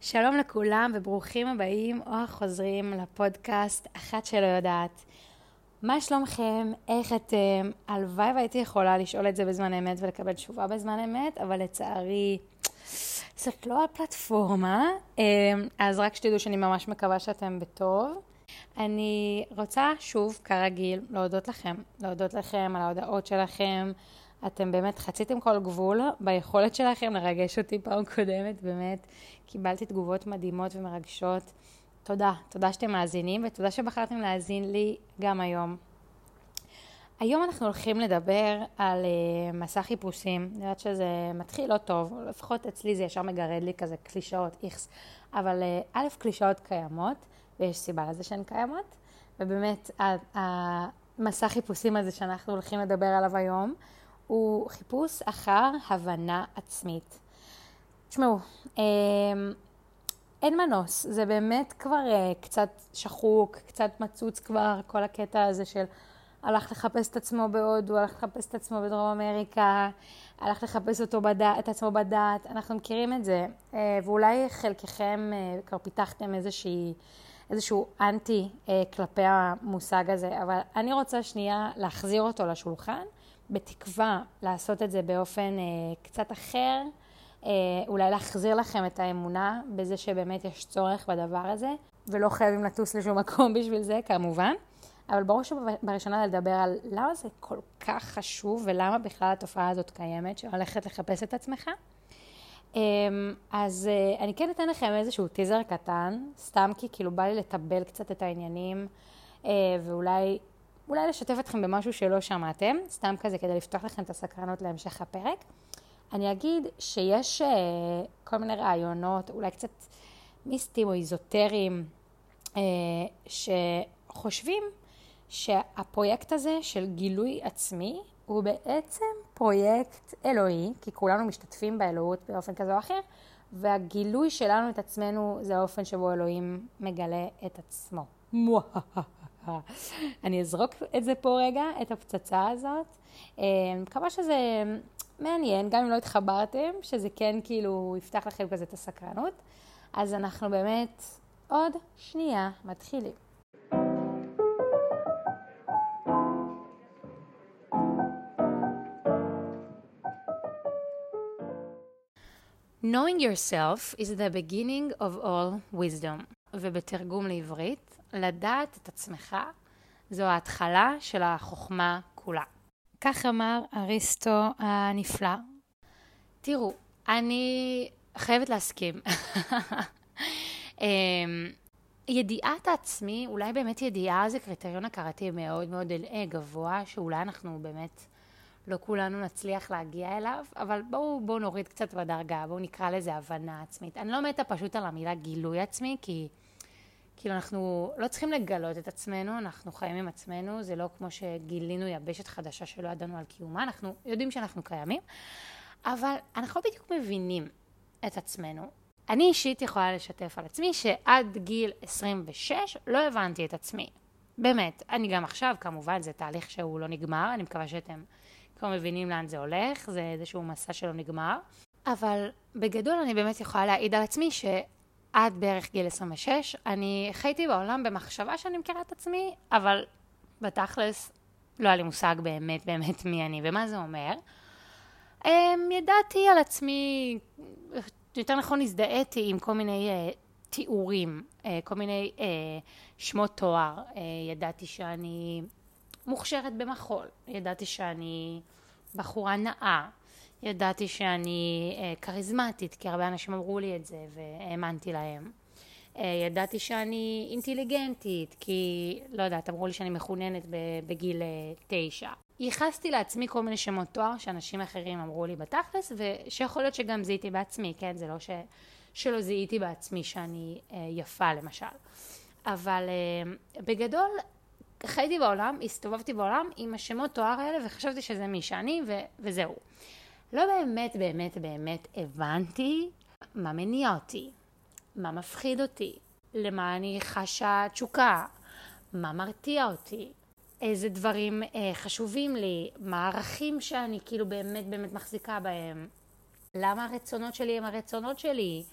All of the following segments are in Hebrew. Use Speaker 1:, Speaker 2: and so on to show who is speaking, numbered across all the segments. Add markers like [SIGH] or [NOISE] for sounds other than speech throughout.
Speaker 1: שלום לכולם וברוכים הבאים או החוזרים לפודקאסט אחת שלא יודעת. מה שלומכם? איך אתם? הלוואי והייתי יכולה לשאול את זה בזמן אמת ולקבל תשובה בזמן אמת, אבל לצערי זאת לא הפלטפורמה. אמ, אז רק שתדעו שאני ממש מקווה שאתם בטוב. אני רוצה שוב, כרגיל, להודות לכם. להודות לכם על ההודעות שלכם. אתם באמת חציתם כל גבול ביכולת שלכם לרגש אותי פעם קודמת, באמת. קיבלתי תגובות מדהימות ומרגשות. תודה, תודה שאתם מאזינים ותודה שבחרתם להאזין לי גם היום. היום אנחנו הולכים לדבר על uh, מסע חיפושים. אני יודעת שזה מתחיל לא טוב, לפחות אצלי זה ישר מגרד לי כזה קלישאות, איכס. אבל uh, א', קלישאות קיימות, ויש סיבה לזה שהן קיימות, ובאמת המסע חיפושים הזה שאנחנו הולכים לדבר עליו היום, הוא חיפוש אחר הבנה עצמית. תשמעו, אה, אין מנוס, זה באמת כבר אה, קצת שחוק, קצת מצוץ כבר, כל הקטע הזה של הלך לחפש את עצמו בהודו, הלך לחפש את עצמו בדרום אמריקה, הלך לחפש אותו בדת, את עצמו בדת, אנחנו מכירים את זה, אה, ואולי חלקכם אה, כבר פיתחתם איזושהי, איזשהו אנטי כלפי המושג הזה, אבל אני רוצה שנייה להחזיר אותו לשולחן, בתקווה לעשות את זה באופן קצת אחר. אה, אולי להחזיר לכם את האמונה בזה שבאמת יש צורך בדבר הזה, ולא חייבים לטוס לשום מקום [LAUGHS] בשביל זה, כמובן. אבל בראש ובראשונה לדבר על למה זה כל כך חשוב ולמה בכלל התופעה הזאת קיימת, של ללכת לחפש את עצמך. אה, אז אה, אני כן אתן לכם איזשהו טיזר קטן, סתם כי כאילו בא לי לטבל קצת את העניינים, ואולי אולי לשתף אתכם במשהו שלא שמעתם, סתם כזה כדי לפתוח לכם את הסקרנות להמשך הפרק. אני אגיד שיש uh, כל מיני רעיונות, אולי קצת מיסטיים או איזוטריים, uh, שחושבים שהפרויקט הזה של גילוי עצמי הוא בעצם פרויקט אלוהי, כי כולנו משתתפים באלוהות באופן כזה או אחר, והגילוי שלנו את עצמנו זה האופן שבו אלוהים מגלה את עצמו. [LAUGHS] אני אזרוק את זה פה רגע, את הפצצה הזאת. אה, מקווה שזה מעניין, גם אם לא התחברתם, שזה כן כאילו יפתח לכם כזה את הסקרנות. אז אנחנו באמת עוד שנייה מתחילים. Knowing yourself is the beginning of all wisdom, ובתרגום לעברית, לדעת את עצמך זו ההתחלה של החוכמה כולה. כך אמר אריסטו הנפלא. תראו, אני חייבת להסכים. [LAUGHS] אמ, ידיעת העצמי, אולי באמת ידיעה זה קריטריון הכרתי מאוד מאוד גבוה, שאולי אנחנו באמת לא כולנו נצליח להגיע אליו, אבל בואו בוא נוריד קצת בדרגה, בואו נקרא לזה הבנה עצמית. אני לא מתה פשוט על המילה גילוי עצמי, כי כאילו אנחנו לא צריכים לגלות את עצמנו, אנחנו חיים עם עצמנו, זה לא כמו שגילינו יבשת חדשה שלא ידענו על קיומה, אנחנו יודעים שאנחנו קיימים, אבל אנחנו לא בדיוק מבינים את עצמנו. אני אישית יכולה לשתף על עצמי שעד גיל 26 לא הבנתי את עצמי. באמת, אני גם עכשיו, כמובן, זה תהליך שהוא לא נגמר, אני מקווה שאתם כבר מבינים לאן זה הולך, זה איזשהו מסע שלא נגמר. אבל בגדול אני באמת יכולה להעיד על עצמי ש... עד בערך גיל 26, אני חייתי בעולם במחשבה שאני מכירה את עצמי, אבל בתכלס לא היה לי מושג באמת באמת מי אני ומה זה אומר. אמ, ידעתי על עצמי, יותר נכון הזדהיתי עם כל מיני uh, תיאורים, uh, כל מיני uh, שמות תואר. Uh, ידעתי שאני מוכשרת במחול, ידעתי שאני בחורה נאה, ידעתי שאני אה, כריזמטית, כי הרבה אנשים אמרו לי את זה והאמנתי להם. אה, ידעתי שאני אינטליגנטית, כי, לא יודעת, אמרו לי שאני מחוננת בגיל אה, תשע. ייחסתי לעצמי כל מיני שמות תואר שאנשים אחרים אמרו לי בתכלס, ושיכול להיות שגם זיהיתי בעצמי, כן? זה לא ש... שלא זיהיתי בעצמי שאני יפה למשל. אבל בגדול, חייתי בעולם, הסתובבתי בעולם עם השמות תואר האלה וחשבתי שזה מי שאני ו- וזהו. לא באמת באמת באמת הבנתי מה מניע אותי, מה מפחיד אותי, למה אני חשה תשוקה, מה מרתיע אותי, איזה דברים אה, חשובים לי, מה הערכים שאני כאילו באמת באמת מחזיקה בהם, למה הרצונות שלי הם הרצונות שלי,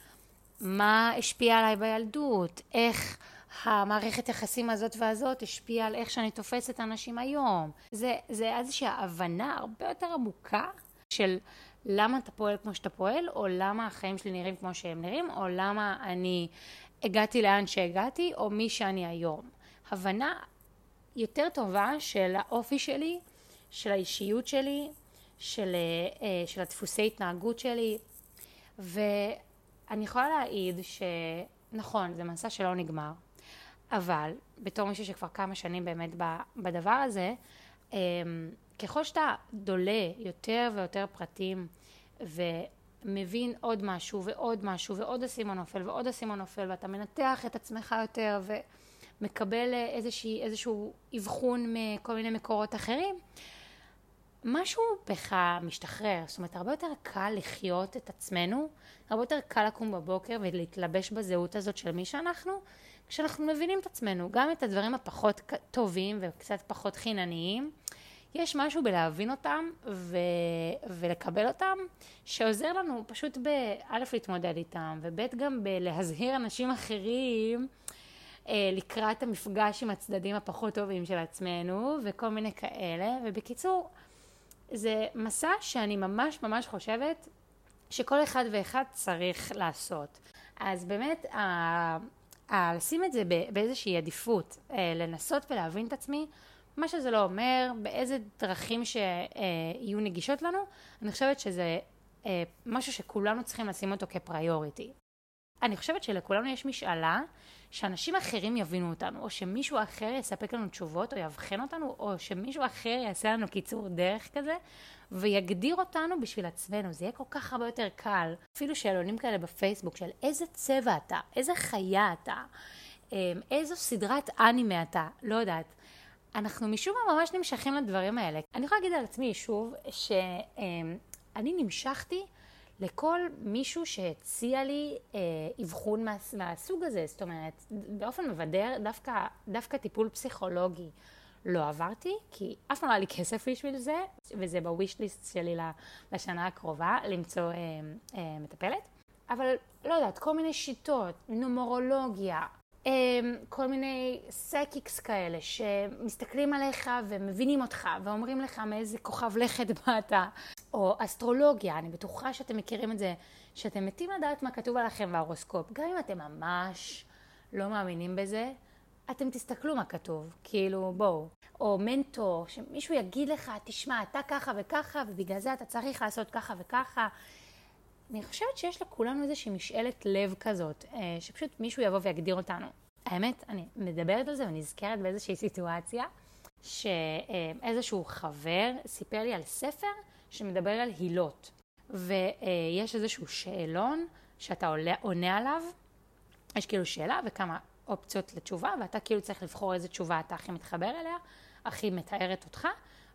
Speaker 1: מה השפיע עליי בילדות, איך המערכת יחסים הזאת והזאת השפיעה על איך שאני תופסת אנשים היום. זה, זה איזושהי הבנה הרבה יותר עמוקה של למה אתה פועל כמו שאתה פועל, או למה החיים שלי נראים כמו שהם נראים, או למה אני הגעתי לאן שהגעתי, או מי שאני היום. הבנה יותר טובה של האופי שלי, של האישיות שלי, של, אה, של הדפוסי התנהגות שלי, ואני יכולה להעיד שנכון, זה מסע שלא נגמר, אבל בתור מישהו שכבר כמה שנים באמת בדבר הזה, אמ, ככל שאתה דולה יותר ויותר פרטים ומבין עוד משהו ועוד משהו ועוד אסימון נופל ועוד אסימון נופל ואתה מנתח את עצמך יותר ומקבל איזושהי, איזשהו אבחון מכל מיני מקורות אחרים, משהו בך משתחרר. זאת אומרת, הרבה יותר קל לחיות את עצמנו, הרבה יותר קל לקום בבוקר ולהתלבש בזהות הזאת של מי שאנחנו, כשאנחנו מבינים את עצמנו, גם את הדברים הפחות טובים וקצת פחות חינניים. יש משהו בלהבין אותם ו... ולקבל אותם, שעוזר לנו פשוט באלף להתמודד איתם, וב' גם בלהזהיר אנשים אחרים אה, לקראת המפגש עם הצדדים הפחות טובים של עצמנו, וכל מיני כאלה. ובקיצור, זה מסע שאני ממש ממש חושבת שכל אחד ואחד צריך לעשות. אז באמת, לשים את זה באיזושהי עדיפות, אה, לנסות ולהבין את עצמי, מה שזה לא אומר, באיזה דרכים שיהיו נגישות לנו, אני חושבת שזה אה, משהו שכולנו צריכים לשים אותו כפריוריטי. אני חושבת שלכולנו יש משאלה שאנשים אחרים יבינו אותנו, או שמישהו אחר יספק לנו תשובות, או יאבחן אותנו, או שמישהו אחר יעשה לנו קיצור דרך כזה, ויגדיר אותנו בשביל עצמנו. זה יהיה כל כך הרבה יותר קל. אפילו שאלונים כאלה בפייסבוק של איזה צבע אתה, איזה חיה אתה, אמ, איזו סדרת אנימה אתה, לא יודעת. אנחנו משום מה ממש נמשכים לדברים האלה. אני יכולה להגיד על עצמי שוב, שאני נמשכתי לכל מישהו שהציע לי אה, אבחון מה, מהסוג הזה, זאת אומרת, באופן מבדר, דווקא, דווקא טיפול פסיכולוגי לא עברתי, כי אף פעם לא היה לי כסף בשביל זה, וזה ב wish list שלי לשנה הקרובה, למצוא אה, אה, מטפלת. אבל לא יודעת, כל מיני שיטות, נומרולוגיה, כל מיני סקיקס כאלה שמסתכלים עליך ומבינים אותך ואומרים לך מאיזה כוכב לכת [LAUGHS] באת, או אסטרולוגיה, אני בטוחה שאתם מכירים את זה, שאתם מתים לדעת מה כתוב עליכם בהורוסקופ, גם אם אתם ממש לא מאמינים בזה, אתם תסתכלו מה כתוב, כאילו בואו. או מנטור, שמישהו יגיד לך, תשמע, אתה ככה וככה, ובגלל זה אתה צריך לעשות ככה וככה. אני חושבת שיש לכולנו איזושהי משאלת לב כזאת, אה, שפשוט מישהו יבוא ויגדיר אותנו. האמת, אני מדברת על זה ונזכרת באיזושהי סיטואציה, שאיזשהו חבר סיפר לי על ספר שמדבר על הילות. ויש איזשהו שאלון שאתה עולה, עונה עליו, יש כאילו שאלה וכמה אופציות לתשובה, ואתה כאילו צריך לבחור איזה תשובה אתה הכי מתחבר אליה, הכי מתארת אותך,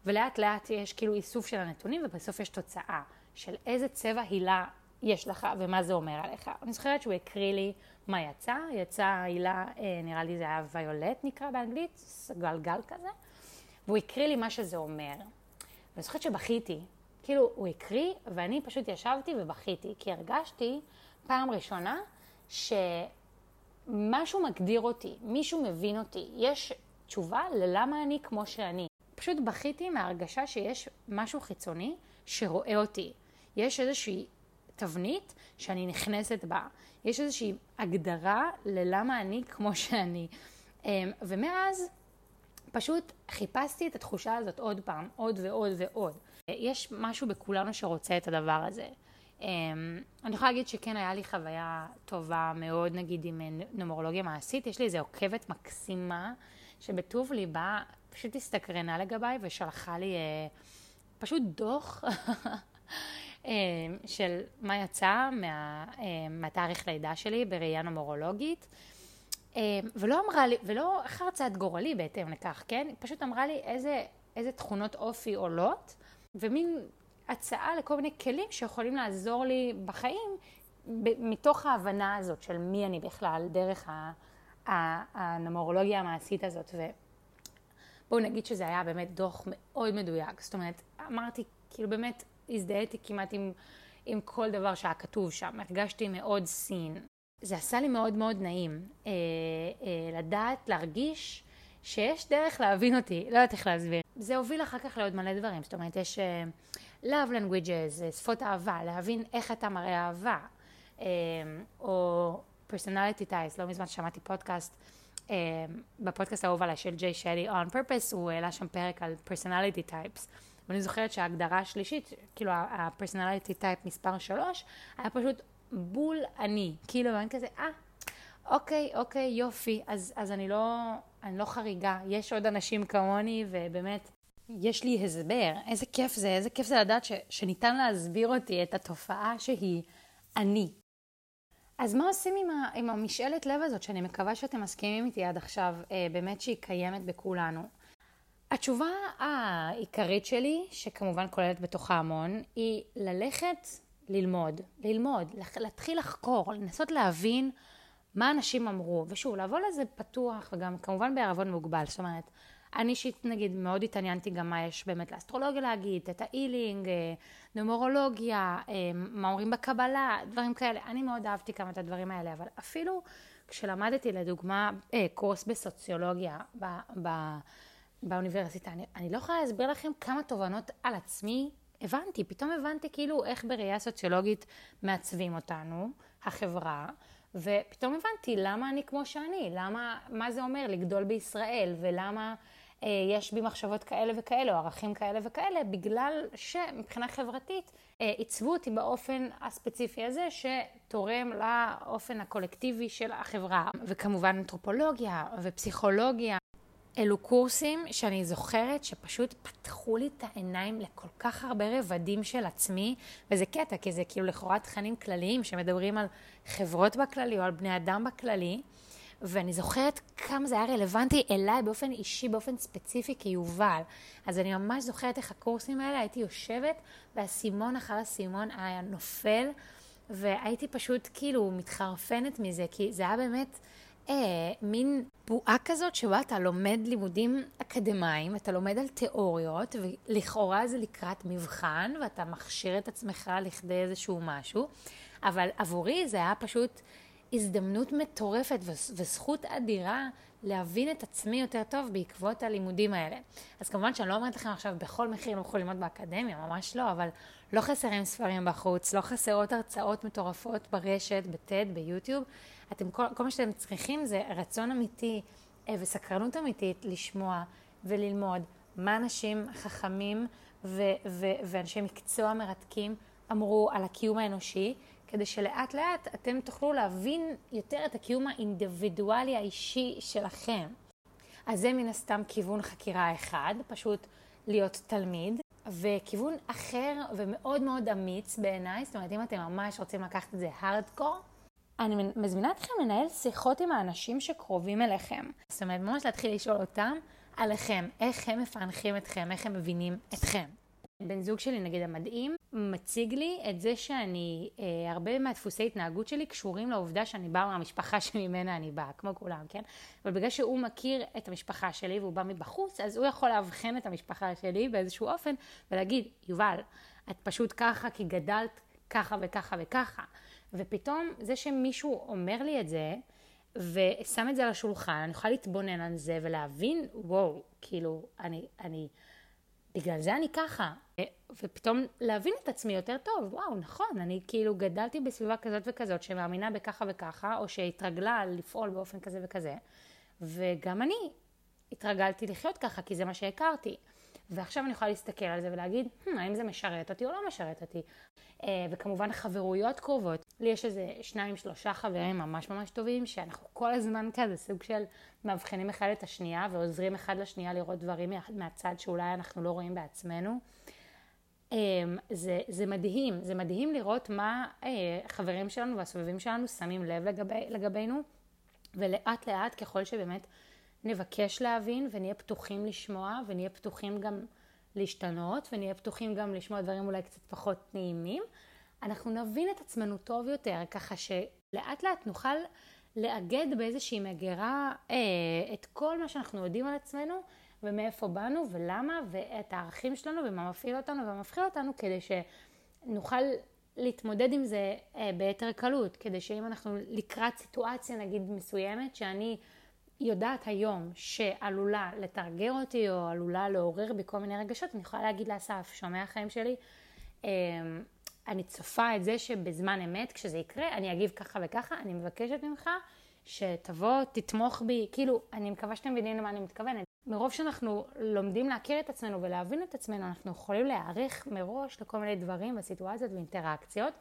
Speaker 1: ולאט לאט יש כאילו איסוף של הנתונים, ובסוף יש תוצאה של איזה צבע הילה יש לך ומה זה אומר עליך. אני זוכרת שהוא הקריא לי מה יצא, יצא הילה, אה, נראה לי זה היה ויולט נקרא באנגלית, גלגל כזה, והוא הקריא לי מה שזה אומר. ואני זוכרת שבכיתי, כאילו הוא הקריא ואני פשוט ישבתי ובכיתי, כי הרגשתי פעם ראשונה ש... משהו מגדיר אותי, מישהו מבין אותי, יש תשובה ללמה אני כמו שאני. פשוט בכיתי מההרגשה שיש משהו חיצוני שרואה אותי. יש איזושהי תבנית שאני נכנסת בה. יש איזושהי הגדרה ללמה אני כמו שאני. אמ, ומאז פשוט חיפשתי את התחושה הזאת עוד פעם, עוד ועוד ועוד. יש משהו בכולנו שרוצה את הדבר הזה. Um, אני יכולה להגיד שכן היה לי חוויה טובה מאוד, נגיד עם נומרולוגיה מעשית. יש לי איזה עוקבת מקסימה, שבטוב ליבה פשוט הסתקרנה לגביי ושלחה לי uh, פשוט דוח [LAUGHS] של מה יצא מה, uh, מהתאריך לידה שלי בראייה נומרולוגית. Uh, ולא אמרה לי, ולא חרצה את גורלי בהתאם לכך, כן? היא פשוט אמרה לי איזה, איזה תכונות אופי עולות, ומין הצעה לכל מיני כלים שיכולים לעזור לי בחיים, מתוך ההבנה הזאת של מי אני בכלל, דרך הנומרולוגיה המעשית הזאת. ובואו נגיד שזה היה באמת דוח מאוד מדויק. זאת אומרת, אמרתי, כאילו באמת הזדהיתי כמעט עם, עם כל דבר שהיה כתוב שם. הרגשתי מאוד סין. זה עשה לי מאוד מאוד נעים אה, אה, לדעת, להרגיש שיש דרך להבין אותי, לא יודעת איך להסביר. זה הוביל אחר כך לעוד מלא דברים, זאת אומרת, יש uh, love languages, uh, שפות אהבה, להבין איך אתה מראה אהבה, uh, או personality types, לא מזמן שמעתי פודקאסט, uh, בפודקאסט האהוב עליי של ג'יי שלי, on purpose, הוא העלה שם פרק על personality types. ואני זוכרת שההגדרה השלישית, כאילו ה-personality type מספר שלוש, היה פשוט בול אני. כאילו, אני כזה, אה, אוקיי, אוקיי, יופי, אז, אז אני, לא, אני לא חריגה, יש עוד אנשים כמוני, ובאמת, יש לי הסבר. איזה כיף זה, איזה כיף זה לדעת ש, שניתן להסביר אותי את התופעה שהיא אני. אז מה עושים עם, ה, עם המשאלת לב הזאת, שאני מקווה שאתם מסכימים איתי עד עכשיו, אה, באמת שהיא קיימת בכולנו? התשובה העיקרית שלי, שכמובן כוללת בתוכה המון, היא ללכת ללמוד, ללמוד, להתחיל לחקור, לנסות להבין מה אנשים אמרו, ושוב, לבוא לזה פתוח, וגם כמובן בערבון מוגבל, זאת אומרת, אני אישית נגיד מאוד התעניינתי גם מה יש באמת לאסטרולוגיה להגיד, את האילינג, אה, נומרולוגיה, אה, מה אומרים בקבלה, דברים כאלה. אני מאוד אהבתי כמה את הדברים האלה, אבל אפילו כשלמדתי לדוגמה אה, קורס בסוציולוגיה ב, ב, באוניברסיטה, אני, אני לא יכולה להסביר לכם כמה תובנות על עצמי הבנתי, פתאום הבנתי כאילו איך בראייה סוציולוגית מעצבים אותנו, החברה. ופתאום הבנתי למה אני כמו שאני, למה, מה זה אומר לגדול בישראל, ולמה אה, יש בי מחשבות כאלה וכאלה, או ערכים כאלה וכאלה, בגלל שמבחינה חברתית אה, עיצבו אותי באופן הספציפי הזה, שתורם לאופן הקולקטיבי של החברה. וכמובן אנתרופולוגיה ופסיכולוגיה. אלו קורסים שאני זוכרת שפשוט פתחו לי את העיניים לכל כך הרבה רבדים של עצמי, וזה קטע, כי זה כאילו לכאורה תכנים כלליים שמדברים על חברות בכללי או על בני אדם בכללי, ואני זוכרת כמה זה היה רלוונטי אליי באופן אישי, באופן ספציפי כיובל. אז אני ממש זוכרת איך הקורסים האלה, הייתי יושבת והסימון אחר הסימון היה נופל, והייתי פשוט כאילו מתחרפנת מזה, כי זה היה באמת... אה, מין בועה כזאת שבה אתה לומד לימודים אקדמיים, אתה לומד על תיאוריות, ולכאורה זה לקראת מבחן, ואתה מכשיר את עצמך לכדי איזשהו משהו, אבל עבורי זה היה פשוט הזדמנות מטורפת וזכות אדירה להבין את עצמי יותר טוב בעקבות הלימודים האלה. אז כמובן שאני לא אומרת לכם עכשיו בכל מחיר לא יכולים ללמוד באקדמיה, ממש לא, אבל לא חסרים ספרים בחוץ, לא חסרות הרצאות מטורפות ברשת, בטד, ביוטיוב. אתם, כל, כל מה שאתם צריכים זה רצון אמיתי אה, וסקרנות אמיתית לשמוע וללמוד מה אנשים חכמים ו, ו, ואנשי מקצוע מרתקים אמרו על הקיום האנושי, כדי שלאט לאט אתם תוכלו להבין יותר את הקיום האינדיבידואלי האישי שלכם. אז זה מן הסתם כיוון חקירה אחד, פשוט להיות תלמיד, וכיוון אחר ומאוד מאוד אמיץ בעיניי, זאת אומרת אם אתם ממש רוצים לקחת את זה הארדקור, אני מזמינה אתכם לנהל שיחות עם האנשים שקרובים אליכם. זאת אומרת, ממש להתחיל לשאול אותם עליכם, איך הם מפענחים אתכם, איך הם מבינים אתכם. בן זוג שלי, נגיד המדהים, מציג לי את זה שאני, אה, הרבה מהדפוסי התנהגות שלי קשורים לעובדה שאני באה מהמשפחה [LAUGHS] שממנה אני באה, כמו כולם, כן? אבל בגלל שהוא מכיר את המשפחה שלי והוא בא מבחוץ, אז הוא יכול לאבחן את המשפחה שלי באיזשהו אופן ולהגיד, יובל, את פשוט ככה כי גדלת ככה וככה וככה. ופתאום זה שמישהו אומר לי את זה, ושם את זה על השולחן, אני יכולה להתבונן על זה ולהבין, וואו, כאילו, אני, אני, בגלל זה אני ככה. ופתאום להבין את עצמי יותר טוב, וואו, נכון, אני כאילו גדלתי בסביבה כזאת וכזאת שמאמינה בככה וככה, או שהתרגלה לפעול באופן כזה וכזה, וגם אני התרגלתי לחיות ככה, כי זה מה שהכרתי. ועכשיו אני יכולה להסתכל על זה ולהגיד, hmm, האם זה משרת אותי או לא משרת אותי. Uh, וכמובן חברויות קרובות. לי יש איזה שניים, שלושה חברים ממש ממש טובים, שאנחנו כל הזמן כזה סוג של מאבחנים אחד את השנייה ועוזרים אחד לשנייה לראות דברים מהצד שאולי אנחנו לא רואים בעצמנו. Um, זה, זה מדהים, זה מדהים לראות מה uh, חברים שלנו והסובבים שלנו שמים לב לגבי, לגבינו, ולאט לאט ככל שבאמת נבקש להבין ונהיה פתוחים לשמוע ונהיה פתוחים גם להשתנות ונהיה פתוחים גם לשמוע דברים אולי קצת פחות נעימים, אנחנו נבין את עצמנו טוב יותר, ככה שלאט לאט נוכל לאגד באיזושהי מגירה אה, את כל מה שאנחנו יודעים על עצמנו ומאיפה באנו ולמה ואת הערכים שלנו ומה מפעיל אותנו ומה מפחיד אותנו כדי שנוכל להתמודד עם זה אה, ביתר קלות, כדי שאם אנחנו לקראת סיטואציה נגיד מסוימת, שאני יודעת היום שעלולה לתרגר אותי או עלולה לעורר בי כל מיני רגשות, אני יכולה להגיד לאסף, שומע החיים שלי, אה, אני צופה את זה שבזמן אמת, כשזה יקרה, אני אגיב ככה וככה, אני מבקשת ממך שתבוא, תתמוך בי, כאילו, אני מקווה שאתם מבינים למה אני מתכוונת. מרוב שאנחנו לומדים להכיר את עצמנו ולהבין את עצמנו, אנחנו יכולים להיערך מראש לכל מיני דברים וסיטואציות ואינטראקציות,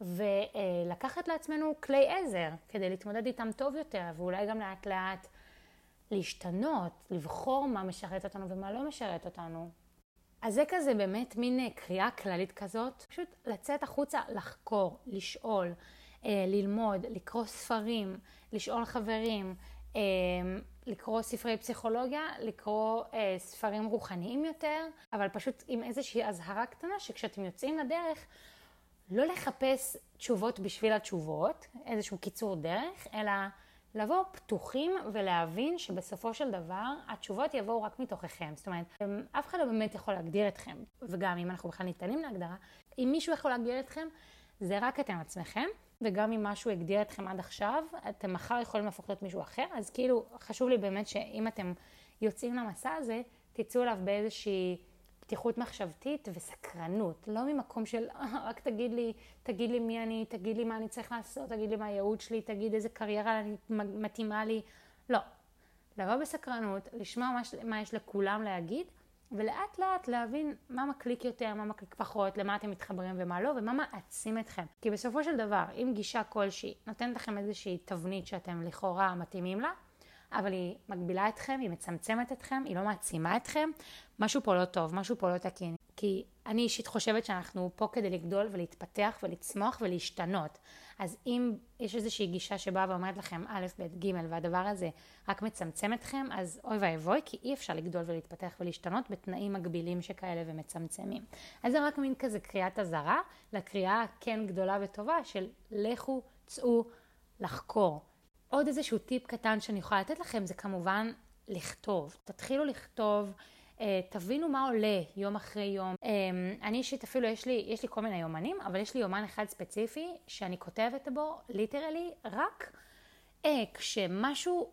Speaker 1: ולקחת לעצמנו כלי עזר כדי להתמודד איתם טוב יותר, ואולי גם לאט לאט להשתנות, לבחור מה משרת אותנו ומה לא משרת אותנו. אז זה כזה באמת מין קריאה כללית כזאת, פשוט לצאת החוצה, לחקור, לשאול, אה, ללמוד, לקרוא ספרים, לשאול חברים, אה, לקרוא ספרי פסיכולוגיה, לקרוא אה, ספרים רוחניים יותר, אבל פשוט עם איזושהי אזהרה קטנה שכשאתם יוצאים לדרך, לא לחפש תשובות בשביל התשובות, איזשהו קיצור דרך, אלא לבוא פתוחים ולהבין שבסופו של דבר התשובות יבואו רק מתוככם. זאת אומרת, אף אחד לא באמת יכול להגדיר אתכם, וגם אם אנחנו בכלל ניתנים להגדרה, אם מישהו יכול להגדיר אתכם, זה רק אתם עצמכם. וגם אם משהו הגדיר אתכם עד עכשיו, אתם מחר יכולים להפוך להיות מישהו אחר, אז כאילו חשוב לי באמת שאם אתם יוצאים למסע הזה, תצאו אליו באיזושהי פתיחות מחשבתית וסקרנות, לא ממקום של אה, רק תגיד לי, תגיד לי מי אני, תגיד לי מה אני צריך לעשות, תגיד לי מה הייעוד שלי, תגיד איזה קריירה מתאימה לי, לא. לבוא בסקרנות, לשמוע מה, מה יש לכולם להגיד, ולאט לאט להבין מה מקליק יותר, מה מקליק פחות, למה אתם מתחברים ומה לא, ומה מעצים אתכם. כי בסופו של דבר, אם גישה כלשהי נותנת לכם איזושהי תבנית שאתם לכאורה מתאימים לה, אבל היא מגבילה אתכם, היא מצמצמת אתכם, היא לא מעצימה אתכם, משהו פה לא טוב, משהו פה לא תקין. כי אני אישית חושבת שאנחנו פה כדי לגדול ולהתפתח ולצמוח ולהשתנות. אז אם יש איזושהי גישה שבאה ואומרת לכם א', ב', ג', והדבר הזה רק מצמצם אתכם, אז אוי ואבוי, כי אי אפשר לגדול ולהתפתח ולהשתנות בתנאים מגבילים שכאלה ומצמצמים. אז זה רק מין כזה קריאת אזהרה לקריאה כן גדולה וטובה של לכו, צאו, לחקור. עוד איזשהו טיפ קטן שאני יכולה לתת לכם זה כמובן לכתוב. תתחילו לכתוב. אה, תבינו מה עולה יום אחרי יום. אה, אני אישית אפילו, יש לי, יש לי כל מיני יומנים, אבל יש לי יומן אחד ספציפי שאני כותבת בו ליטרלי רק אה, כשמשהו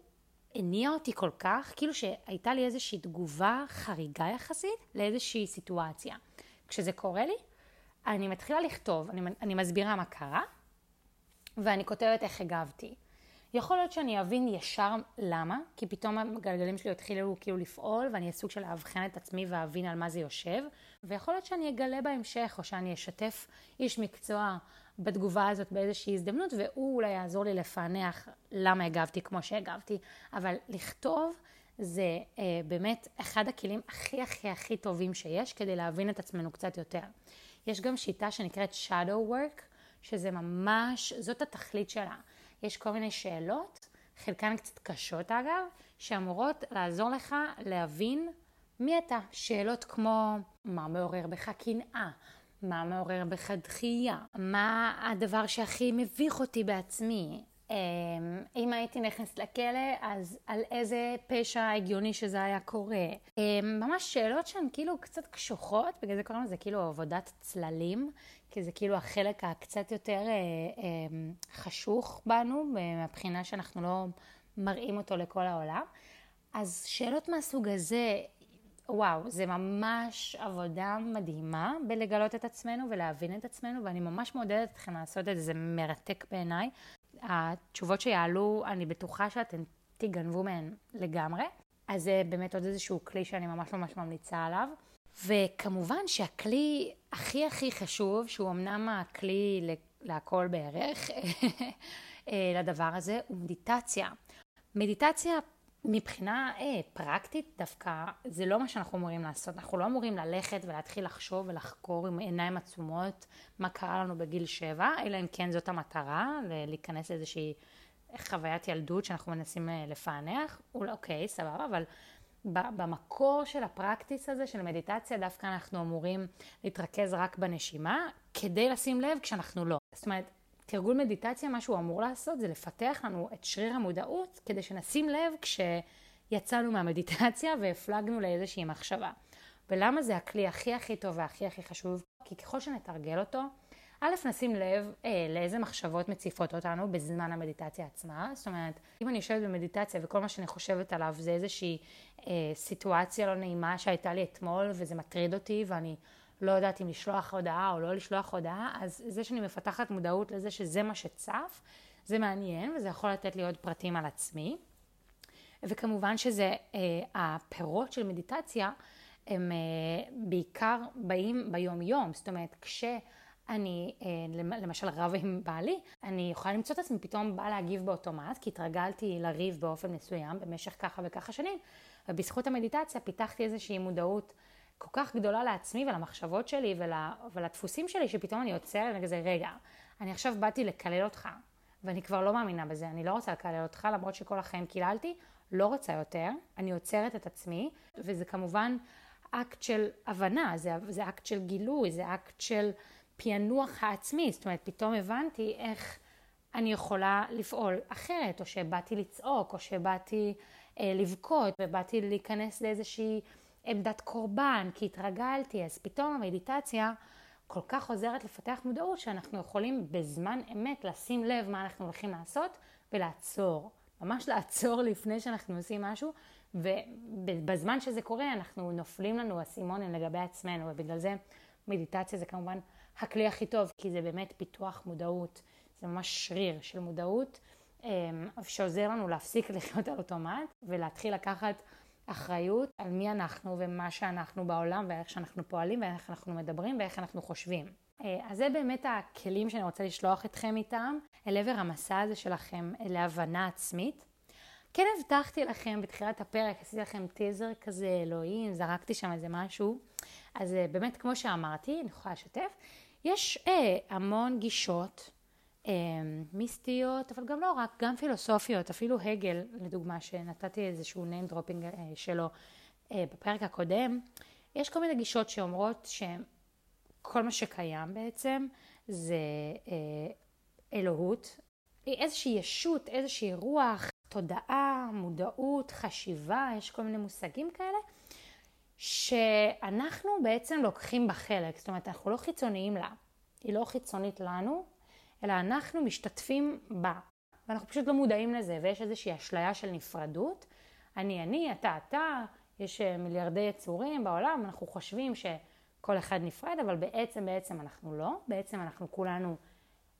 Speaker 1: הניע אותי כל כך, כאילו שהייתה לי איזושהי תגובה חריגה יחסית לאיזושהי סיטואציה. כשזה קורה לי, אני מתחילה לכתוב, אני, אני מסבירה מה קרה, ואני כותבת איך הגבתי. יכול להיות שאני אבין ישר למה, כי פתאום הגלגלים שלי התחילו כאילו לפעול ואני אהיה סוג של לאבחן את עצמי ואבין על מה זה יושב, ויכול להיות שאני אגלה בהמשך או שאני אשתף איש מקצוע בתגובה הזאת באיזושהי הזדמנות והוא אולי יעזור לי לפענח למה הגבתי כמו שהגבתי, אבל לכתוב זה אה, באמת אחד הכלים הכי הכי הכי טובים שיש כדי להבין את עצמנו קצת יותר. יש גם שיטה שנקראת shadow work, שזה ממש, זאת התכלית שלה. יש כל מיני שאלות, חלקן קצת קשות אגב, שאמורות לעזור לך להבין מי אתה. שאלות כמו מה מעורר בך קנאה, מה מעורר בך דחייה, מה הדבר שהכי מביך אותי בעצמי, אם הייתי נכנסת לכלא, אז על איזה פשע הגיוני שזה היה קורה. אמ, ממש שאלות שהן כאילו קצת קשוחות, בגלל זה קוראים לזה כאילו עבודת צללים, כי זה כאילו החלק הקצת יותר אה, אה, חשוך בנו, מהבחינה שאנחנו לא מראים אותו לכל העולם. אז שאלות מהסוג הזה, וואו, זה ממש עבודה מדהימה בלגלות את עצמנו ולהבין את עצמנו, ואני ממש מעודדת אתכם לעשות את זה, זה מרתק בעיניי. התשובות שיעלו, אני בטוחה שאתם תגנבו מהן לגמרי. אז זה באמת עוד איזשהו כלי שאני ממש ממש ממליצה עליו. וכמובן שהכלי הכי הכי חשוב, שהוא אמנם הכלי להכל בערך, [LAUGHS] אה, לדבר הזה, הוא מדיטציה. מדיטציה מבחינה אה, פרקטית דווקא, זה לא מה שאנחנו אמורים לעשות. אנחנו לא אמורים ללכת ולהתחיל לחשוב ולחקור עם עיניים עצומות מה קרה לנו בגיל שבע, אלא אם כן זאת המטרה, להיכנס לאיזושהי חוויית ילדות שאנחנו מנסים אה, לפענח. אוקיי, סבבה, אבל במקור של הפרקטיס הזה של מדיטציה דווקא אנחנו אמורים להתרכז רק בנשימה כדי לשים לב כשאנחנו לא. זאת אומרת, תרגול מדיטציה, מה שהוא אמור לעשות זה לפתח לנו את שריר המודעות כדי שנשים לב כשיצאנו מהמדיטציה והפלגנו לאיזושהי מחשבה. ולמה זה הכלי הכי הכי טוב והכי הכי חשוב? כי ככל שנתרגל אותו, א', נשים לב אה, לאיזה מחשבות מציפות אותנו בזמן המדיטציה עצמה. זאת אומרת, אם אני יושבת במדיטציה וכל מה שאני חושבת עליו זה איזושהי אה, סיטואציה לא נעימה שהייתה לי אתמול וזה מטריד אותי ואני לא יודעת אם לשלוח הודעה או לא לשלוח הודעה, אז זה שאני מפתחת מודעות לזה שזה מה שצף, זה מעניין וזה יכול לתת לי עוד פרטים על עצמי. וכמובן שזה אה, הפירות של מדיטציה הם אה, בעיקר באים ביום יום, זאת אומרת כשאני אה, למשל רבה עם בעלי, אני יכולה למצוא את עצמי פתאום באה להגיב באוטומט, כי התרגלתי לריב באופן מסוים במשך ככה וככה שנים, ובזכות המדיטציה פיתחתי איזושהי מודעות כל כך גדולה לעצמי ולמחשבות שלי ול, ולדפוסים שלי, שפתאום אני עוצרת וכזה, רגע, אני עכשיו באתי לקלל אותך, ואני כבר לא מאמינה בזה, אני לא רוצה לקלל אותך, למרות שכל החיים קיללתי, לא רוצה יותר, אני עוצרת את עצמי, וזה כמובן אקט של הבנה, זה, זה אקט של גילוי, זה אקט של פענוח העצמי, זאת אומרת, פתאום הבנתי איך אני יכולה לפעול אחרת, או שבאתי לצעוק, או שבאתי אה, לבכות, ובאתי להיכנס לאיזושהי עמדת קורבן, כי התרגלתי, אז פתאום המדיטציה כל כך עוזרת לפתח מודעות, שאנחנו יכולים בזמן אמת לשים לב מה אנחנו הולכים לעשות, ולעצור. ממש לעצור לפני שאנחנו עושים משהו, ובזמן שזה קורה אנחנו נופלים לנו אסימונים לגבי עצמנו, ובגלל זה מדיטציה זה כמובן הכלי הכי טוב, כי זה באמת פיתוח מודעות, זה ממש שריר של מודעות, אמ, שעוזר לנו להפסיק [LAUGHS] לחיות על אוטומט ולהתחיל לקחת אחריות על מי אנחנו ומה שאנחנו בעולם ואיך שאנחנו פועלים ואיך אנחנו מדברים ואיך אנחנו חושבים. אה, אז זה באמת הכלים שאני רוצה לשלוח אתכם איתם אל עבר המסע הזה שלכם להבנה עצמית. כן הבטחתי לכם בתחילת הפרק, עשיתי לכם טיזר כזה, אלוהים, זרקתי שם איזה משהו. אז אה, באמת, כמו שאמרתי, אני יכולה לשתף, יש אה, המון גישות מיסטיות, אבל גם לא רק, גם פילוסופיות, אפילו הגל, לדוגמה, שנתתי איזשהו name dropping אה, שלו אה, בפרק הקודם, יש כל מיני גישות שאומרות שכל מה שקיים בעצם זה אה, אלוהות, איזושהי ישות, איזושהי רוח, תודעה, מודעות, חשיבה, יש כל מיני מושגים כאלה, שאנחנו בעצם לוקחים בה חלק, זאת אומרת, אנחנו לא חיצוניים לה, היא לא חיצונית לנו, אלא אנחנו משתתפים בה, ואנחנו פשוט לא מודעים לזה, ויש איזושהי אשליה של נפרדות, אני אני, אתה אתה, יש אה, מיליארדי יצורים בעולם, אנחנו חושבים שכל אחד נפרד, אבל בעצם בעצם אנחנו לא, בעצם אנחנו כולנו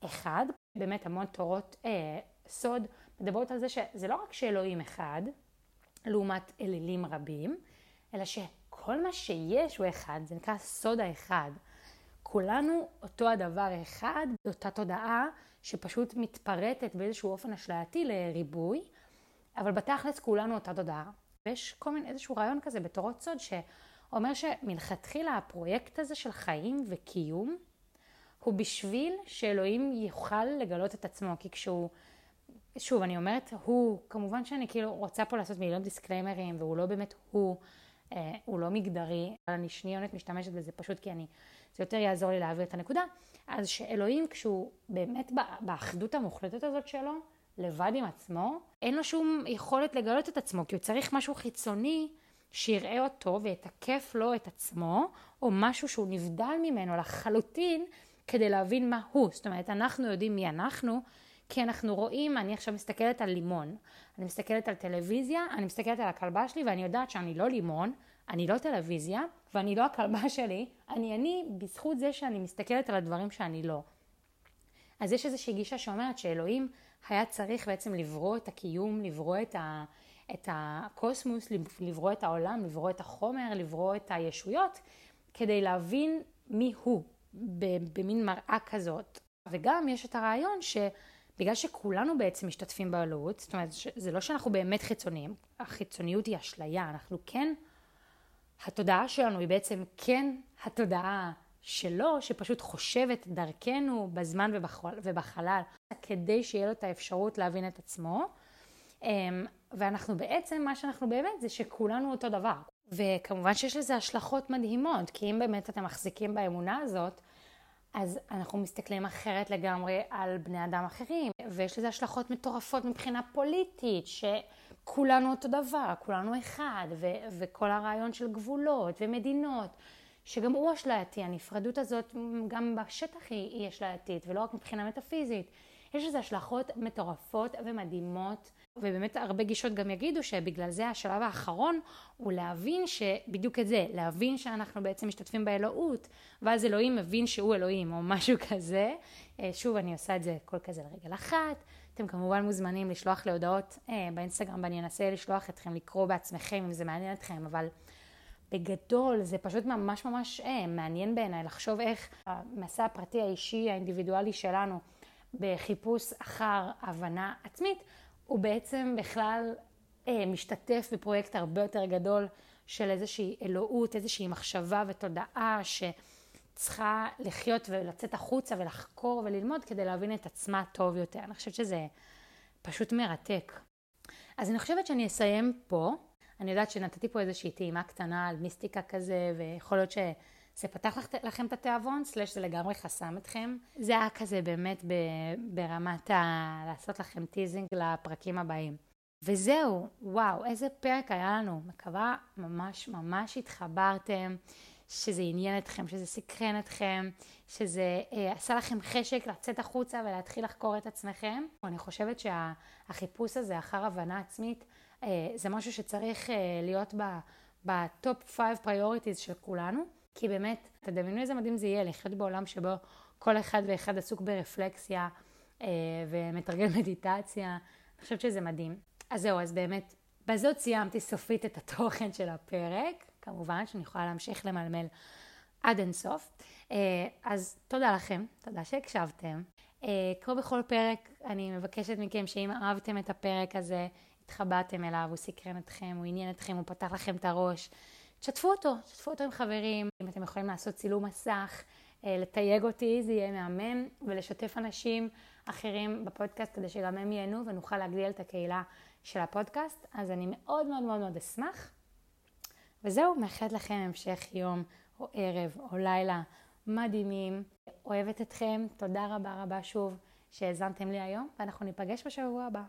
Speaker 1: אחד, באמת המון תורות אה, סוד מדברות על זה שזה לא רק שאלוהים אחד, לעומת אלילים רבים, אלא שכל מה שיש הוא אחד, זה נקרא סוד האחד. כולנו אותו הדבר אחד, אותה תודעה שפשוט מתפרטת באיזשהו אופן אשלייתי לריבוי, אבל בתכלס כולנו אותה תודעה. ויש כל מיני, איזשהו רעיון כזה בתורות סוד שאומר שמלכתחילה הפרויקט הזה של חיים וקיום הוא בשביל שאלוהים יוכל לגלות את עצמו, כי כשהוא שוב, אני אומרת הוא, כמובן שאני כאילו רוצה פה לעשות מיליון דיסקליימרים, והוא לא באמת הוא, אה, הוא לא מגדרי, אבל אני שניונת משתמשת בזה פשוט כי אני, זה יותר יעזור לי להעביר את הנקודה. אז שאלוהים, כשהוא באמת באחדות המוחלטת הזאת שלו, לבד עם עצמו, אין לו שום יכולת לגלות את עצמו, כי הוא צריך משהו חיצוני שיראה אותו ויתקף לו את עצמו, או משהו שהוא נבדל ממנו לחלוטין, כדי להבין מה הוא. זאת אומרת, אנחנו יודעים מי אנחנו, כי אנחנו רואים, אני עכשיו מסתכלת על לימון, אני מסתכלת על טלוויזיה, אני מסתכלת על הכלבה שלי ואני יודעת שאני לא לימון, אני לא טלוויזיה ואני לא הכלבה [LAUGHS] שלי, אני אני בזכות זה שאני מסתכלת על הדברים שאני לא. אז יש איזושהי גישה שאומרת שאלוהים היה צריך בעצם לברוא את הקיום, לברוא את, ה, את הקוסמוס, לברוא את העולם, לברוא את החומר, לברוא את הישויות, כדי להבין מי הוא במין מראה כזאת. וגם יש את הרעיון ש... בגלל שכולנו בעצם משתתפים באלוהות, זאת אומרת, זה לא שאנחנו באמת חיצוניים, החיצוניות היא אשליה, אנחנו כן, התודעה שלנו היא בעצם כן התודעה שלו, שפשוט חושבת דרכנו בזמן ובחלל, כדי שיהיה לו את האפשרות להבין את עצמו. אמ, ואנחנו בעצם, מה שאנחנו באמת זה שכולנו אותו דבר. וכמובן שיש לזה השלכות מדהימות, כי אם באמת אתם מחזיקים באמונה הזאת, אז אנחנו מסתכלים אחרת לגמרי על בני אדם אחרים, ויש לזה השלכות מטורפות מבחינה פוליטית, שכולנו אותו דבר, כולנו אחד, ו- וכל הרעיון של גבולות ומדינות, שגם הוא אשלייתי, הנפרדות הזאת גם בשטח היא, היא אשלייתית, ולא רק מבחינה מטאפיזית. יש לזה השלכות מטורפות ומדהימות, ובאמת הרבה גישות גם יגידו שבגלל זה השלב האחרון הוא להבין שבדיוק את זה, להבין שאנחנו בעצם משתתפים באלוהות, ואז אלוהים מבין שהוא אלוהים או משהו כזה. אה, שוב, אני עושה את זה כל כזה לרגל אחת. אתם כמובן מוזמנים לשלוח לי הודעות אה, באינסטגרם ואני אנסה לשלוח אתכם לקרוא בעצמכם אם זה מעניין אתכם, אבל בגדול זה פשוט ממש ממש אה, מעניין בעיניי לחשוב איך המסע הפרטי האישי האינדיבידואלי שלנו בחיפוש אחר הבנה עצמית, הוא בעצם בכלל אה, משתתף בפרויקט הרבה יותר גדול של איזושהי אלוהות, איזושהי מחשבה ותודעה שצריכה לחיות ולצאת החוצה ולחקור וללמוד כדי להבין את עצמה טוב יותר. אני חושבת שזה פשוט מרתק. אז אני חושבת שאני אסיים פה. אני יודעת שנתתי פה איזושהי טעימה קטנה על מיסטיקה כזה, ויכול להיות שזה פתח לכם את התיאבון, slash זה לגמרי חסם אתכם. זה היה כזה באמת ברמת ה... לעשות לכם teasing לפרקים הבאים. וזהו, וואו, איזה פרק היה לנו. מקווה ממש ממש התחברתם, שזה עניין אתכם, שזה סקרן אתכם, שזה אה, עשה לכם חשק לצאת החוצה ולהתחיל לחקור את עצמכם. אני חושבת שהחיפוש הזה אחר הבנה עצמית, אה, זה משהו שצריך אה, להיות ב top 5 priorities של כולנו, כי באמת, תדמיינו איזה מדהים זה יהיה לחיות בעולם שבו כל אחד ואחד עסוק ברפלקציה אה, ומתרגל [LAUGHS] מדיטציה, אני חושבת שזה מדהים. אז זהו, אז באמת, בזאת סיימתי סופית את התוכן של הפרק, כמובן שאני יכולה להמשיך למלמל עד אינסוף. אז תודה לכם, תודה שהקשבתם. כמו בכל פרק, אני מבקשת מכם שאם אהבתם את הפרק הזה, התחבאתם אליו, הוא סקרן אתכם, הוא עניין אתכם, הוא פתח לכם את הראש. תשתפו אותו, תשתפו אותו עם חברים. אם אתם יכולים לעשות צילום מסך, אה, לתייג אותי, זה יהיה מהמם, ולשתף אנשים אחרים בפודקאסט כדי שגם הם ייהנו ונוכל להגדיל את הקהילה של הפודקאסט. אז אני מאוד מאוד מאוד מאוד אשמח. וזהו, מאחלת לכם המשך יום או ערב או לילה מדהימים. אוהבת אתכם, תודה רבה רבה שוב שהאזנתם לי היום, ואנחנו ניפגש בשבוע הבא.